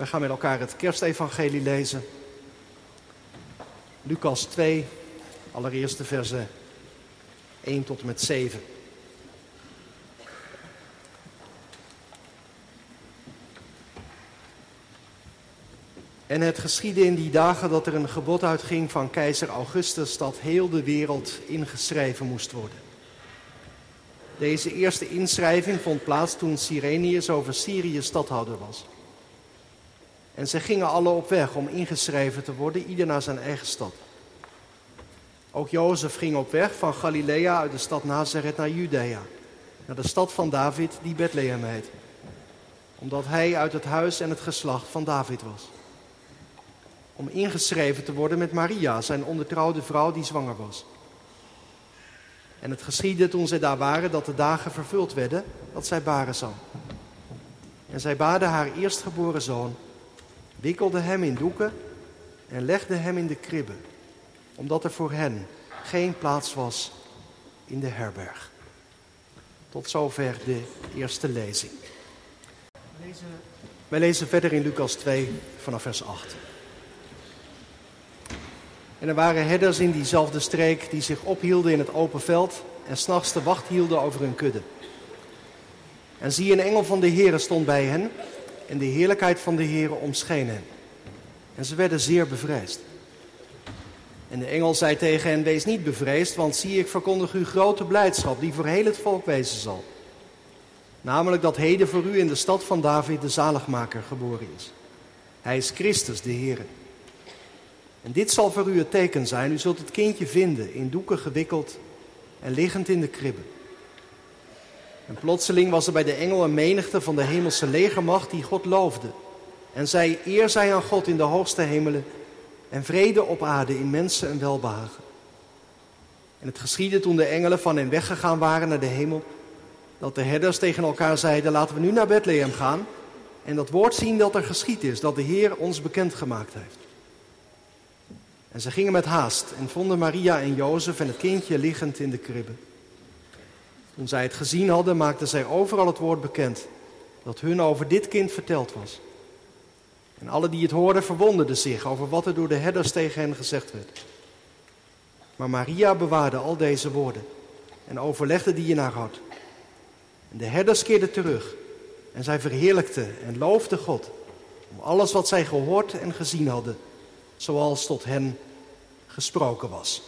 We gaan met elkaar het kerstevangelie lezen. Lucas 2, allereerst de versen 1 tot en met 7. En het geschiedde in die dagen dat er een gebod uitging van keizer Augustus dat heel de wereld ingeschreven moest worden. Deze eerste inschrijving vond plaats toen Sirenius over Syrië stadhouder was. En zij gingen alle op weg om ingeschreven te worden, ieder naar zijn eigen stad. Ook Jozef ging op weg van Galilea uit de stad Nazareth naar Judea, naar de stad van David die Bethlehem heet, omdat hij uit het huis en het geslacht van David was. Om ingeschreven te worden met Maria, zijn ondertrouwde vrouw die zwanger was. En het geschiedde toen zij daar waren dat de dagen vervuld werden dat zij baren zou. En zij baden haar eerstgeboren zoon, wikkelde hem in doeken en legde hem in de kribbe, omdat er voor hen geen plaats was in de herberg. Tot zover de eerste lezing. Wij lezen verder in Lucas 2 vanaf vers 8. En er waren herders in diezelfde streek die zich ophielden in het open veld en s'nachts de wacht hielden over hun kudde. En zie, een engel van de Heere stond bij hen en de heerlijkheid van de Heere omscheen hen. En ze werden zeer bevreesd. En de engel zei tegen hen, wees niet bevreesd, want zie, ik verkondig u grote blijdschap die voor heel het volk wezen zal. Namelijk dat heden voor u in de stad van David de zaligmaker geboren is. Hij is Christus, de Heere. En dit zal voor u het teken zijn. U zult het kindje vinden, in doeken gewikkeld en liggend in de kribbe. En plotseling was er bij de engel een menigte van de hemelse legermacht die God loofde. En zei, eer zij aan God in de hoogste hemelen en vrede op aarde in mensen en welbehagen. En het geschiedde toen de engelen van hen weggegaan waren naar de hemel, dat de herders tegen elkaar zeiden, laten we nu naar Bethlehem gaan en dat woord zien dat er geschied is, dat de Heer ons bekendgemaakt heeft. En ze gingen met haast en vonden Maria en Jozef en het kindje liggend in de kribbe. Toen zij het gezien hadden, maakten zij overal het woord bekend dat hun over dit kind verteld was. En alle die het hoorden verwonderden zich over wat er door de herders tegen hen gezegd werd. Maar Maria bewaarde al deze woorden en overlegde die in haar hart. En de herders keerden terug en zij verheerlijkten en loofden God om alles wat zij gehoord en gezien hadden zoals tot hen gesproken was.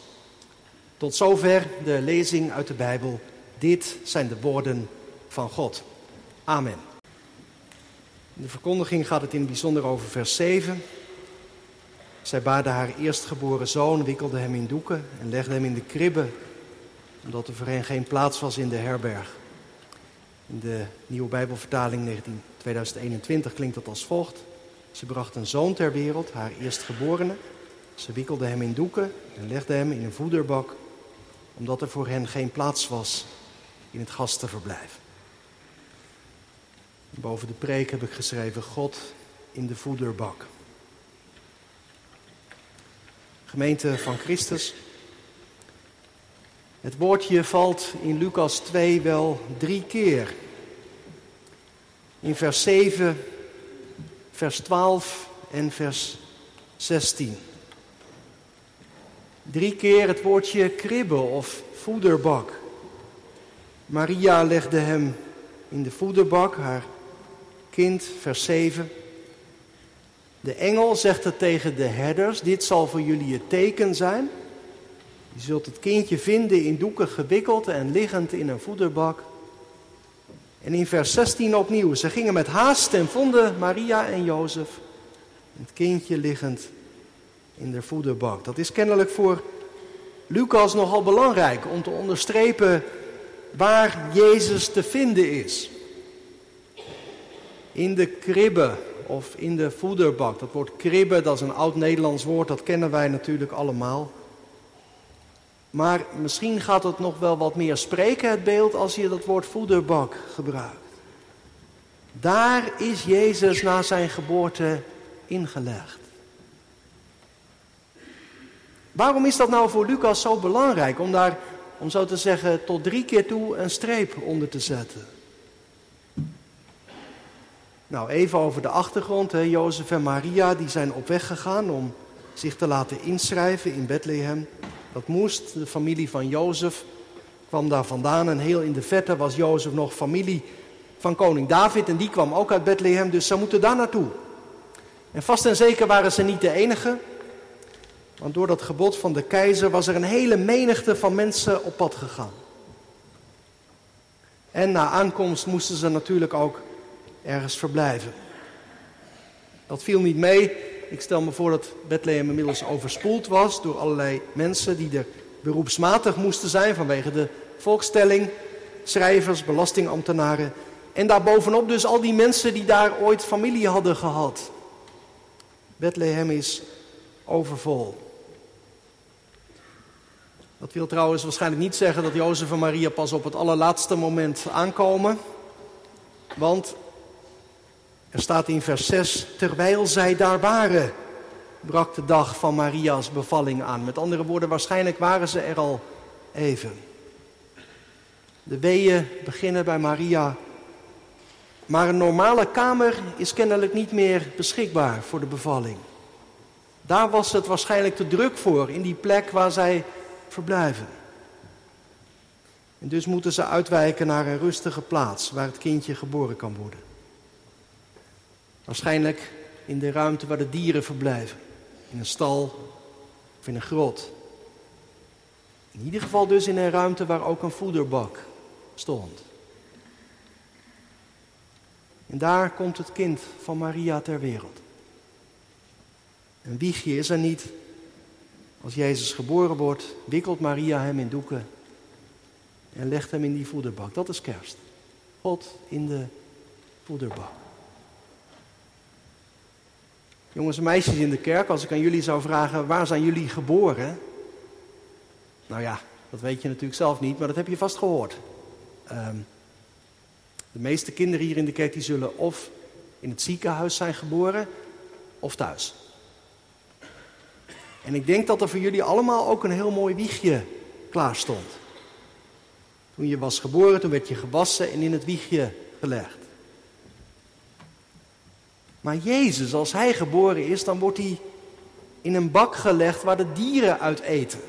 Tot zover de lezing uit de Bijbel. Dit zijn de woorden van God. Amen. In de verkondiging gaat het in het bijzonder over vers 7. Zij baarde haar eerstgeboren zoon, wikkelde hem in doeken en legde hem in de kribbe, omdat er voor hen geen plaats was in de herberg. In de nieuwe Bijbelvertaling 2021 klinkt dat als volgt. Ze bracht een zoon ter wereld, haar eerstgeborene. Ze wikkelde hem in doeken en legde hem in een voederbak, omdat er voor hen geen plaats was in het gastenverblijf. Boven de preek heb ik geschreven God in de voederbak. Gemeente van Christus. Het woordje valt in Lucas 2 wel drie keer. In vers 7 vers 12 en vers 16. Drie keer het woordje kribbe of voederbak. Maria legde hem in de voederbak, haar kind, vers 7. De engel zegt het tegen de herders, dit zal voor jullie het teken zijn. Je zult het kindje vinden in doeken gewikkeld en liggend in een voederbak. En in vers 16 opnieuw. Ze gingen met haast en vonden Maria en Jozef het kindje liggend in de voederbak. Dat is kennelijk voor Lucas nogal belangrijk om te onderstrepen waar Jezus te vinden is. In de kribbe of in de voederbak. Dat woord kribbe, dat is een oud Nederlands woord, dat kennen wij natuurlijk allemaal. Maar misschien gaat het nog wel wat meer spreken, het beeld, als je dat woord voederbak gebruikt. Daar is Jezus na zijn geboorte ingelegd. Waarom is dat nou voor Lucas zo belangrijk om daar, om zo te zeggen, tot drie keer toe een streep onder te zetten? Nou, even over de achtergrond. Hè. Jozef en Maria die zijn op weg gegaan om zich te laten inschrijven in Bethlehem. Dat moest. De familie van Jozef kwam daar vandaan. En heel in de vette was Jozef nog familie van koning David. En die kwam ook uit Bethlehem, dus ze moeten daar naartoe. En vast en zeker waren ze niet de enige. Want door dat gebod van de keizer was er een hele menigte van mensen op pad gegaan. En na aankomst moesten ze natuurlijk ook ergens verblijven. Dat viel niet mee. Ik stel me voor dat Bethlehem inmiddels overspoeld was door allerlei mensen die er beroepsmatig moesten zijn vanwege de volkstelling, schrijvers, belastingambtenaren. En daarbovenop dus al die mensen die daar ooit familie hadden gehad. Bethlehem is overvol. Dat wil trouwens waarschijnlijk niet zeggen dat Jozef en Maria pas op het allerlaatste moment aankomen. Want er staat in vers 6, terwijl zij daar waren, brak de dag van Maria's bevalling aan. Met andere woorden, waarschijnlijk waren ze er al even. De weeën beginnen bij Maria. Maar een normale kamer is kennelijk niet meer beschikbaar voor de bevalling. Daar was het waarschijnlijk te druk voor, in die plek waar zij verblijven. En dus moeten ze uitwijken naar een rustige plaats waar het kindje geboren kan worden. Waarschijnlijk in de ruimte waar de dieren verblijven. In een stal of in een grot. In ieder geval dus in een ruimte waar ook een voederbak stond. En daar komt het kind van Maria ter wereld. Een wiegje is er niet. Als Jezus geboren wordt, wikkelt Maria hem in doeken en legt hem in die voederbak. Dat is kerst. God in de voederbak. Jongens en meisjes in de kerk, als ik aan jullie zou vragen, waar zijn jullie geboren? Nou ja, dat weet je natuurlijk zelf niet, maar dat heb je vast gehoord. Ehm, de meeste kinderen hier in de kerk die zullen of in het ziekenhuis zijn geboren of thuis. En ik denk dat er voor jullie allemaal ook een heel mooi wiegje klaar stond. Toen je was geboren, toen werd je gewassen en in het wiegje gelegd. Maar Jezus, als hij geboren is, dan wordt hij in een bak gelegd waar de dieren uit eten.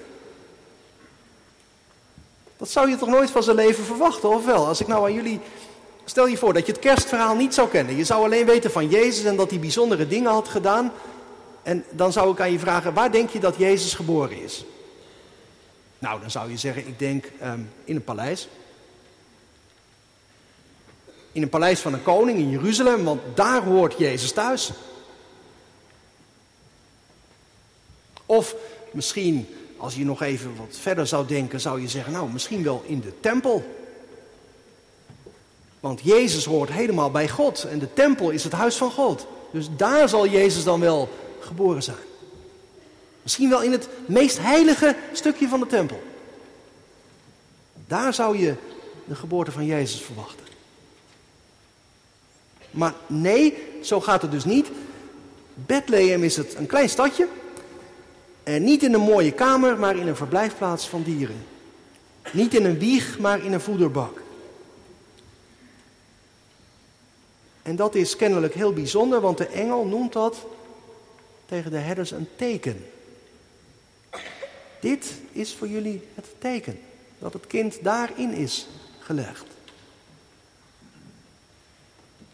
Dat zou je toch nooit van zijn leven verwachten, of wel? Als ik nou aan jullie. Stel je voor dat je het kerstverhaal niet zou kennen. Je zou alleen weten van Jezus en dat hij bijzondere dingen had gedaan. En dan zou ik aan je vragen, waar denk je dat Jezus geboren is? Nou, dan zou je zeggen, ik denk um, in een paleis. In een paleis van een koning in Jeruzalem, want daar hoort Jezus thuis. Of misschien, als je nog even wat verder zou denken, zou je zeggen, nou, misschien wel in de tempel. Want Jezus hoort helemaal bij God en de tempel is het huis van God. Dus daar zal Jezus dan wel geboren zijn. Misschien wel in het meest heilige stukje van de tempel. Daar zou je de geboorte van Jezus verwachten. Maar nee, zo gaat het dus niet. Bethlehem is het een klein stadje. En niet in een mooie kamer, maar in een verblijfplaats van dieren. Niet in een wieg, maar in een voederbak. En dat is kennelijk heel bijzonder, want de engel noemt dat tegen de herders een teken. Dit is voor jullie het teken dat het kind daarin is gelegd.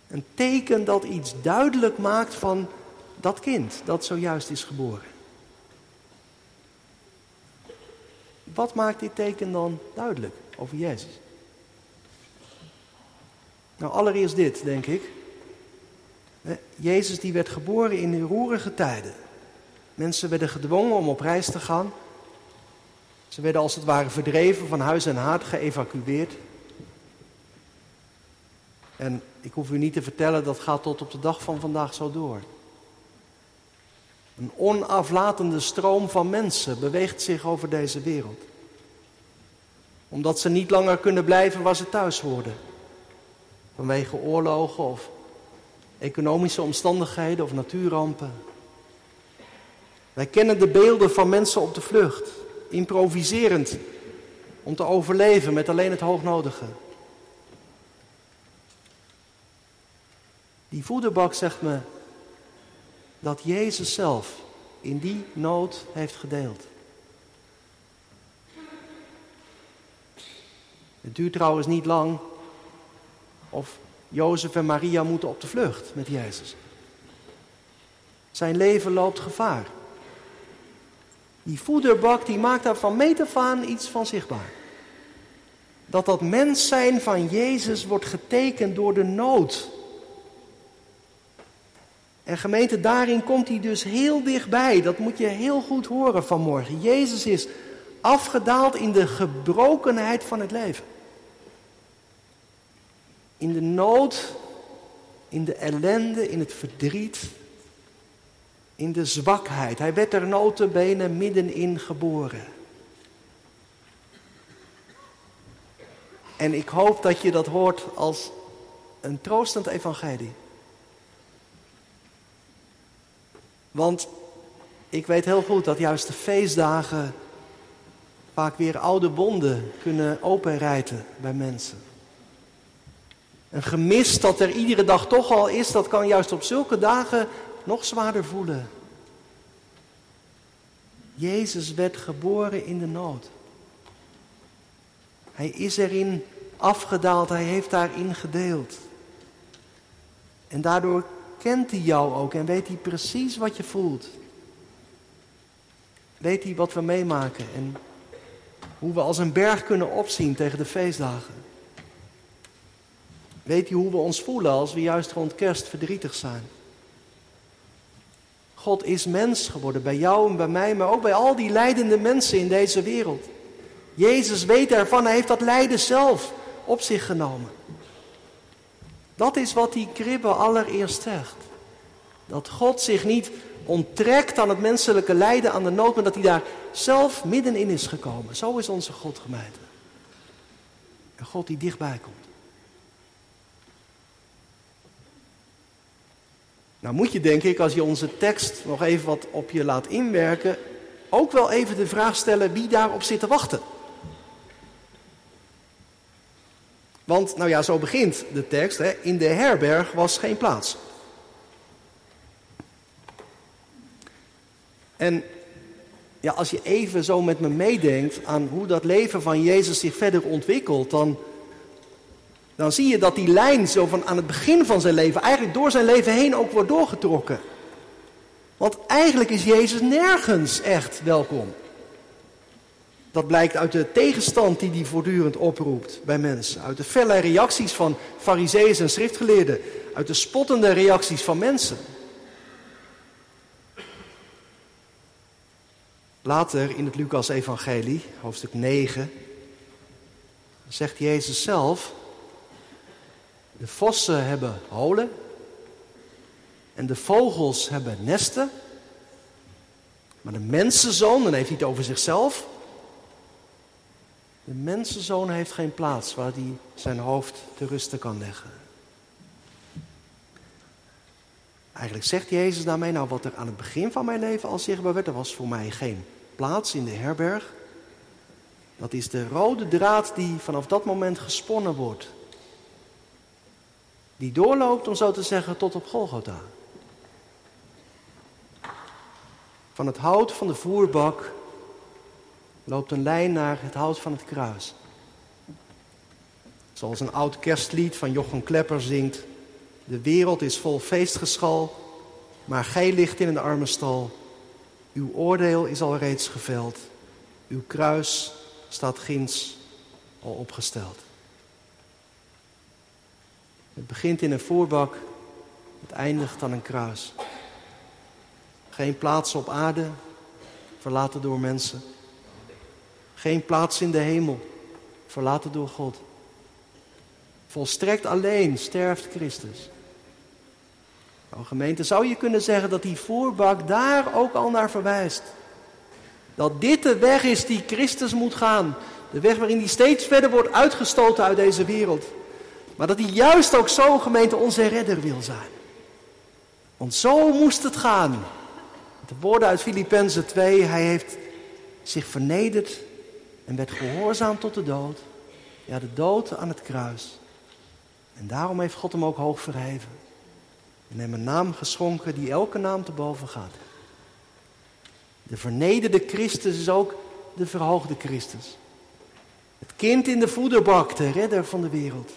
Een teken dat iets duidelijk maakt van dat kind dat zojuist is geboren. Wat maakt dit teken dan duidelijk over Jezus? Nou, allereerst dit, denk ik. Jezus die werd geboren in roerige tijden. Mensen werden gedwongen om op reis te gaan. Ze werden als het ware verdreven van huis en haard, geëvacueerd. En ik hoef u niet te vertellen, dat gaat tot op de dag van vandaag zo door. Een onaflatende stroom van mensen beweegt zich over deze wereld. Omdat ze niet langer kunnen blijven waar ze thuis hoorden. Vanwege oorlogen of economische omstandigheden of natuurrampen. Wij kennen de beelden van mensen op de vlucht, improviserend om te overleven met alleen het hoognodige. Die voederbak zegt me dat Jezus zelf in die nood heeft gedeeld. Het duurt trouwens niet lang of Jozef en Maria moeten op de vlucht met Jezus. Zijn leven loopt gevaar. Die voederbak die maakt daar van meet iets van zichtbaar. Dat dat mens zijn van Jezus wordt getekend door de nood. En gemeente, daarin komt hij dus heel dichtbij. Dat moet je heel goed horen vanmorgen. Jezus is afgedaald in de gebrokenheid van het leven. In de nood, in de ellende, in het verdriet, in de zwakheid. Hij werd er notenbenen middenin geboren. En ik hoop dat je dat hoort als een troostend evangelie. Want ik weet heel goed dat juist de feestdagen vaak weer oude wonden kunnen openrijten bij mensen. Een gemis dat er iedere dag toch al is, dat kan juist op zulke dagen nog zwaarder voelen. Jezus werd geboren in de nood. Hij is erin afgedaald, hij heeft daarin gedeeld. En daardoor kent hij jou ook en weet hij precies wat je voelt. Weet hij wat we meemaken en hoe we als een berg kunnen opzien tegen de feestdagen. Weet hij hoe we ons voelen als we juist rond kerst verdrietig zijn. God is mens geworden bij jou en bij mij, maar ook bij al die leidende mensen in deze wereld. Jezus weet ervan, hij heeft dat lijden zelf op zich genomen. Dat is wat die kribbe allereerst zegt. Dat God zich niet onttrekt aan het menselijke lijden, aan de nood, maar dat hij daar zelf middenin is gekomen. Zo is onze God gemeente. Een God die dichtbij komt. Nou moet je denk ik, als je onze tekst nog even wat op je laat inwerken, ook wel even de vraag stellen wie daarop zit te wachten. Want, nou ja, zo begint de tekst. Hè. In de herberg was geen plaats. En ja, als je even zo met me meedenkt aan hoe dat leven van Jezus zich verder ontwikkelt, dan, dan zie je dat die lijn zo van aan het begin van zijn leven, eigenlijk door zijn leven heen ook wordt doorgetrokken. Want eigenlijk is Jezus nergens echt welkom. Dat blijkt uit de tegenstand die hij voortdurend oproept bij mensen. Uit de felle reacties van fariseeën en schriftgeleerden. Uit de spottende reacties van mensen. Later in het Lucas-evangelie, hoofdstuk 9, zegt Jezus zelf... De vossen hebben holen en de vogels hebben nesten. Maar de mensenzoon, dan heeft hij het over zichzelf... De mensenzoon heeft geen plaats waar hij zijn hoofd te rusten kan leggen. Eigenlijk zegt Jezus daarmee, nou wat er aan het begin van mijn leven al zichtbaar werd, er was voor mij geen plaats in de herberg. Dat is de rode draad die vanaf dat moment gesponnen wordt. Die doorloopt, om zo te zeggen, tot op Golgotha. Van het hout van de voerbak loopt een lijn naar het hout van het kruis. Zoals een oud kerstlied van Jochem Klepper zingt. De wereld is vol feestgeschal, maar gij ligt in een arme stal. Uw oordeel is al reeds geveld. Uw kruis staat ginds al opgesteld. Het begint in een voorbak, het eindigt aan een kruis. Geen plaats op aarde, verlaten door mensen. Geen plaats in de hemel, verlaten door God. Volstrekt alleen sterft Christus. Nou, gemeente, zou je kunnen zeggen dat die voorbak daar ook al naar verwijst? Dat dit de weg is die Christus moet gaan. De weg waarin hij steeds verder wordt uitgestoten uit deze wereld. Maar dat hij juist ook zo, gemeente, onze redder wil zijn. Want zo moest het gaan. De woorden uit Filippenzen 2, hij heeft zich vernederd en werd gehoorzaam tot de dood. Ja, de dood aan het kruis. En daarom heeft God hem ook hoog verheven. En hem een naam geschonken die elke naam te boven gaat. De vernederde Christus is ook de verhoogde Christus. Het kind in de voederbak, de redder van de wereld.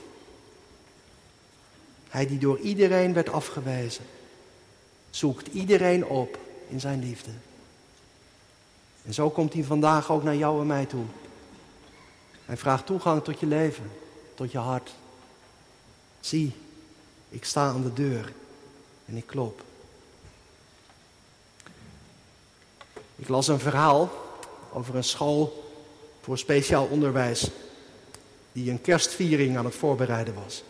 Hij die door iedereen werd afgewezen, zoekt iedereen op in zijn liefde. En zo komt hij vandaag ook naar jou en mij toe. Hij vraagt toegang tot je leven, tot je hart. Zie, ik sta aan de deur en ik klop. Ik las een verhaal over een school voor speciaal onderwijs die een kerstviering aan het voorbereiden was.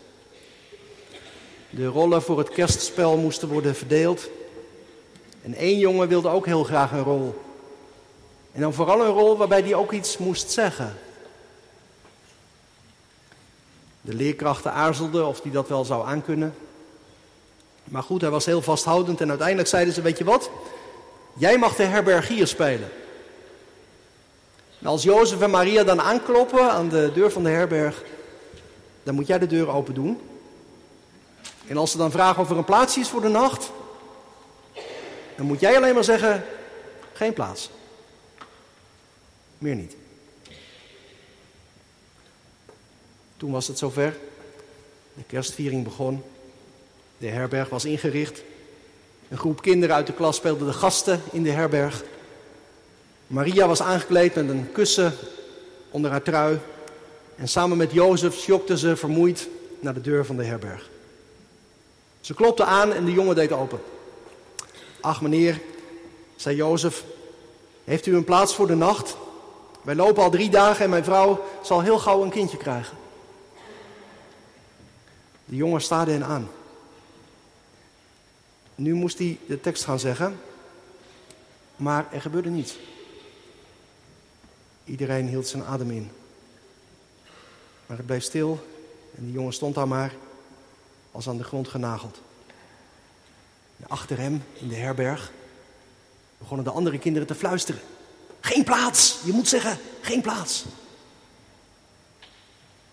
De rollen voor het kerstspel moesten worden verdeeld. En één jongen wilde ook heel graag een rol. En dan vooral een rol waarbij hij ook iets moest zeggen. De leerkrachten aarzelden of hij dat wel zou aankunnen. Maar goed, hij was heel vasthoudend en uiteindelijk zeiden ze, weet je wat? Jij mag de herbergier spelen. En als Jozef en Maria dan aankloppen aan de deur van de herberg, dan moet jij de deur open doen. En als ze dan vragen of er een plaatsje is voor de nacht, dan moet jij alleen maar zeggen, geen plaats. Meer niet. Toen was het zover. De kerstviering begon. De herberg was ingericht. Een groep kinderen uit de klas speelde de gasten in de herberg. Maria was aangekleed met een kussen onder haar trui. En samen met Jozef sjokte ze vermoeid naar de deur van de herberg. Ze klopte aan en de jongen deed open. Ach meneer, zei Jozef, heeft u een plaats voor de nacht? Wij lopen al drie dagen en mijn vrouw zal heel gauw een kindje krijgen. De jongen staarde hen aan. Nu moest hij de tekst gaan zeggen, maar er gebeurde niets. Iedereen hield zijn adem in. Maar het bleef stil en de jongen stond daar maar als aan de grond genageld. achter hem, in de herberg, begonnen de andere kinderen te fluisteren. Geen plaats! Je moet zeggen, geen plaats.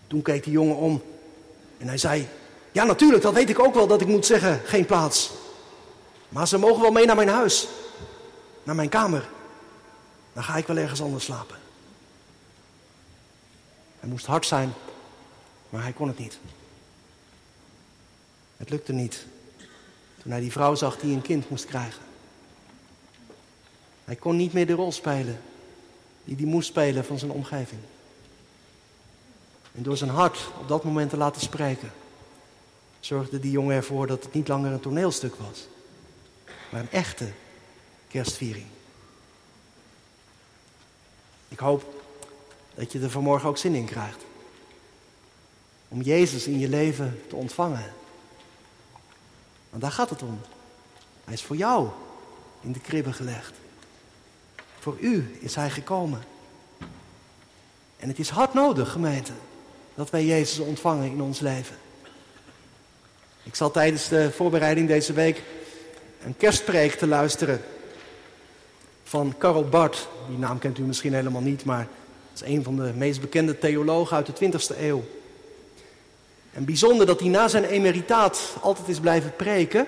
Toen keek de jongen om en hij zei: Ja, natuurlijk, dat weet ik ook wel dat ik moet zeggen, geen plaats. Maar ze mogen wel mee naar mijn huis, naar mijn kamer. Dan ga ik wel ergens anders slapen. Hij moest hard zijn, maar hij kon het niet. Het lukte niet. Toen hij die vrouw zag die een kind moest krijgen. Hij kon niet meer de rol spelen die hij moest spelen van zijn omgeving. En door zijn hart op dat moment te laten spreken, zorgde die jongen ervoor dat het niet langer een toneelstuk was, maar een echte kerstviering. Ik hoop dat je er vanmorgen ook zin in krijgt. Om Jezus in je leven te ontvangen. Want daar gaat het om. Hij is voor jou in de kribben gelegd. Voor u is hij gekomen. En het is hard nodig, gemeente, dat wij Jezus ontvangen in ons leven. Ik zal tijdens de voorbereiding deze week een kerstpreek te luisteren van Karl Barth. Die naam kent u misschien helemaal niet, maar is een van de meest bekende theologen uit de 20e eeuw. En bijzonder dat hij na zijn emeritaat altijd is blijven preken.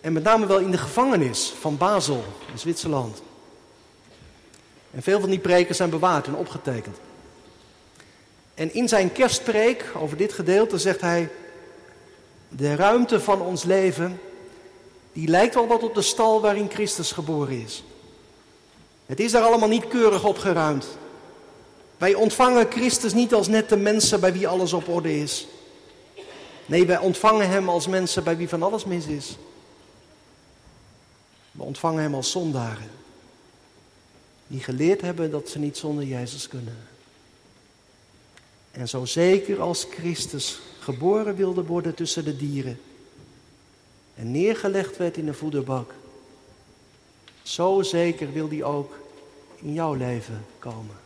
En met name wel in de gevangenis van Basel in Zwitserland. En veel van die preken zijn bewaard en opgetekend. En in zijn kerstpreek over dit gedeelte zegt hij: De ruimte van ons leven, die lijkt wel wat op de stal waarin Christus geboren is. Het is daar allemaal niet keurig opgeruimd. Wij ontvangen Christus niet als nette mensen bij wie alles op orde is. Nee, wij ontvangen Hem als mensen bij wie van alles mis is. We ontvangen Hem als zondaren. Die geleerd hebben dat ze niet zonder Jezus kunnen. En zo zeker als Christus geboren wilde worden tussen de dieren. En neergelegd werd in een voederbak. Zo zeker wil hij ook in jouw leven komen.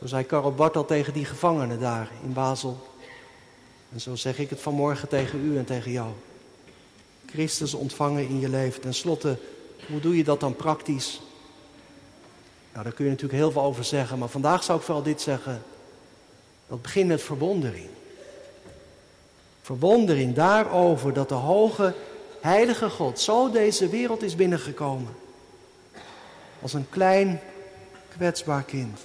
Zo zei Karel Bart al tegen die gevangenen daar in Basel. En zo zeg ik het vanmorgen tegen u en tegen jou. Christus ontvangen in je leven. Ten slotte, hoe doe je dat dan praktisch? Nou, daar kun je natuurlijk heel veel over zeggen, maar vandaag zou ik vooral dit zeggen. Dat begint met verwondering. Verwondering daarover dat de hoge, heilige God zo deze wereld is binnengekomen. Als een klein, kwetsbaar kind.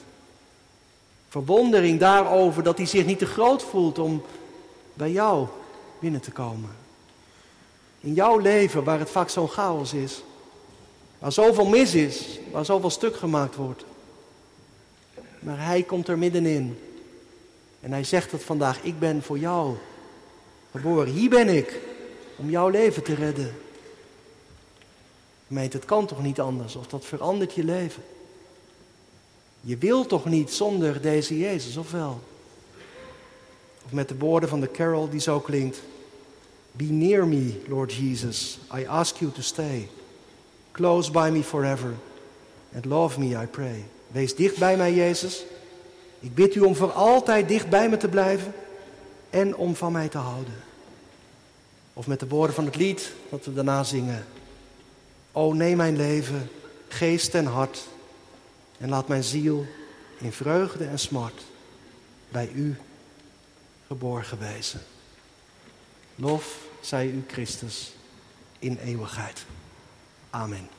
Verwondering daarover dat hij zich niet te groot voelt om bij jou binnen te komen. In jouw leven, waar het vaak zo'n chaos is. Waar zoveel mis is, waar zoveel stuk gemaakt wordt. Maar hij komt er middenin. En hij zegt het vandaag, ik ben voor jou geboren. Hier ben ik, om jouw leven te redden. Meent, het kan toch niet anders, of dat verandert je leven. Je wil toch niet zonder deze Jezus, of wel? Met de woorden van de carol die zo klinkt. Be near me, Lord Jesus. I ask you to stay. Close by me forever. And love me, I pray. Wees dicht bij mij, Jezus. Ik bid u om voor altijd dicht bij me te blijven en om van mij te houden. Of met de woorden van het lied dat we daarna zingen. O neem mijn leven, geest en hart en laat mijn ziel in vreugde en smart bij u geborgen wezen. Lof zij u Christus in eeuwigheid. Amen.